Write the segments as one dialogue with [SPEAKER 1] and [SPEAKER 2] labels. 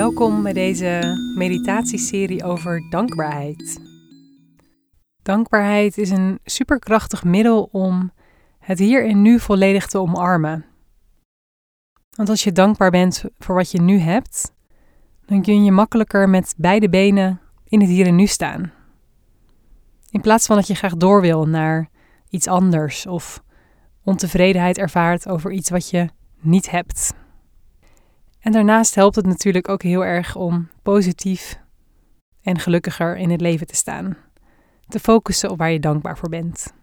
[SPEAKER 1] Welkom bij deze meditatieserie over dankbaarheid. Dankbaarheid is een superkrachtig middel om het hier en nu volledig te omarmen. Want als je dankbaar bent voor wat je nu hebt, dan kun je makkelijker met beide benen in het hier en nu staan. In plaats van dat je graag door wil naar iets anders of ontevredenheid ervaart over iets wat je niet hebt. En daarnaast helpt het natuurlijk ook heel erg om positief en gelukkiger in het leven te staan. Te focussen op waar je dankbaar voor bent.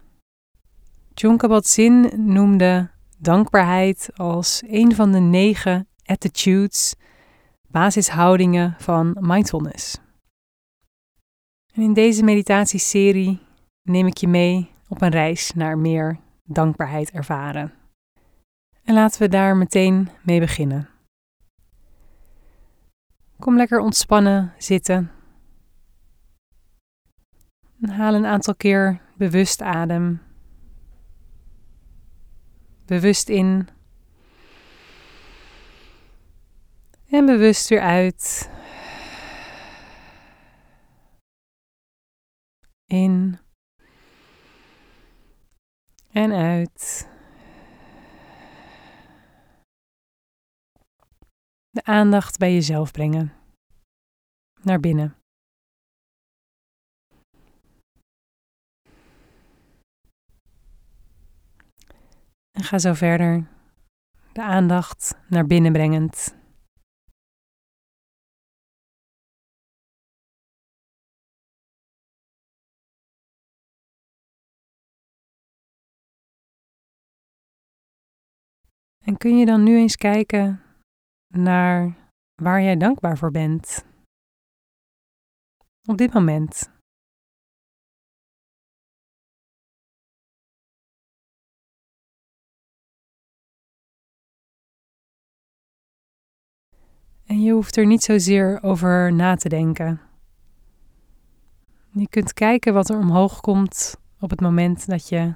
[SPEAKER 1] John Kabat-Zinn noemde dankbaarheid als een van de negen attitudes, basishoudingen van mindfulness. En in deze meditatieserie neem ik je mee op een reis naar meer dankbaarheid ervaren. En laten we daar meteen mee beginnen. Kom lekker ontspannen zitten. En haal een aantal keer bewust adem. Bewust in. En bewust weer uit. In. En uit. De aandacht bij jezelf brengen. Naar binnen. En ga zo verder. De aandacht naar binnen brengend. En kun je dan nu eens kijken naar waar jij dankbaar voor bent? Op dit moment. En je hoeft er niet zozeer over na te denken. Je kunt kijken wat er omhoog komt op het moment dat je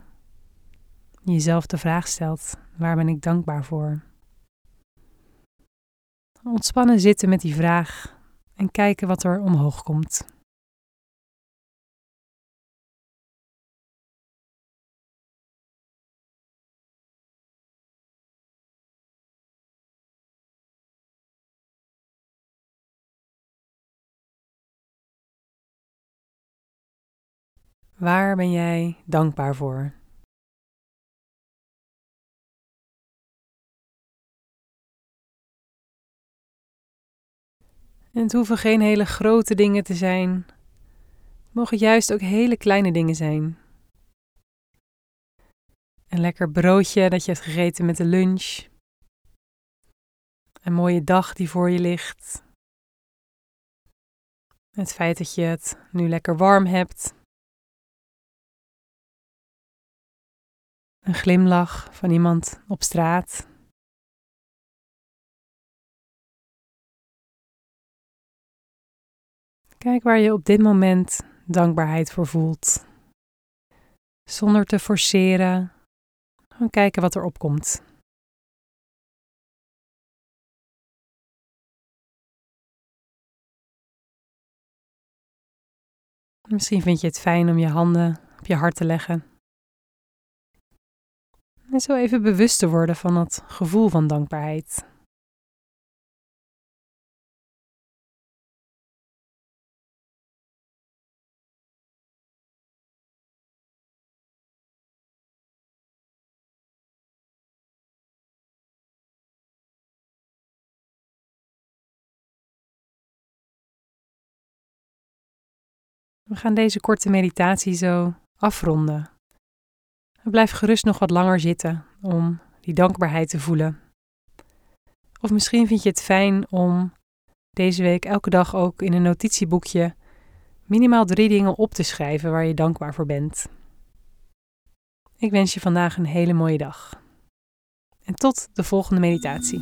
[SPEAKER 1] jezelf de vraag stelt: waar ben ik dankbaar voor? Ontspannen zitten met die vraag en kijken wat er omhoog komt. Waar ben jij dankbaar voor? En het hoeven geen hele grote dingen te zijn. Het mogen juist ook hele kleine dingen zijn. Een lekker broodje dat je hebt gegeten met de lunch. Een mooie dag die voor je ligt. Het feit dat je het nu lekker warm hebt. Een glimlach van iemand op straat. Kijk waar je op dit moment dankbaarheid voor voelt. Zonder te forceren. Gewoon kijken wat er opkomt. Misschien vind je het fijn om je handen op je hart te leggen. En zo even bewust te worden van dat gevoel van dankbaarheid. We gaan deze korte meditatie zo afronden. Blijf gerust nog wat langer zitten om die dankbaarheid te voelen. Of misschien vind je het fijn om deze week elke dag ook in een notitieboekje minimaal drie dingen op te schrijven waar je dankbaar voor bent. Ik wens je vandaag een hele mooie dag. En tot de volgende meditatie.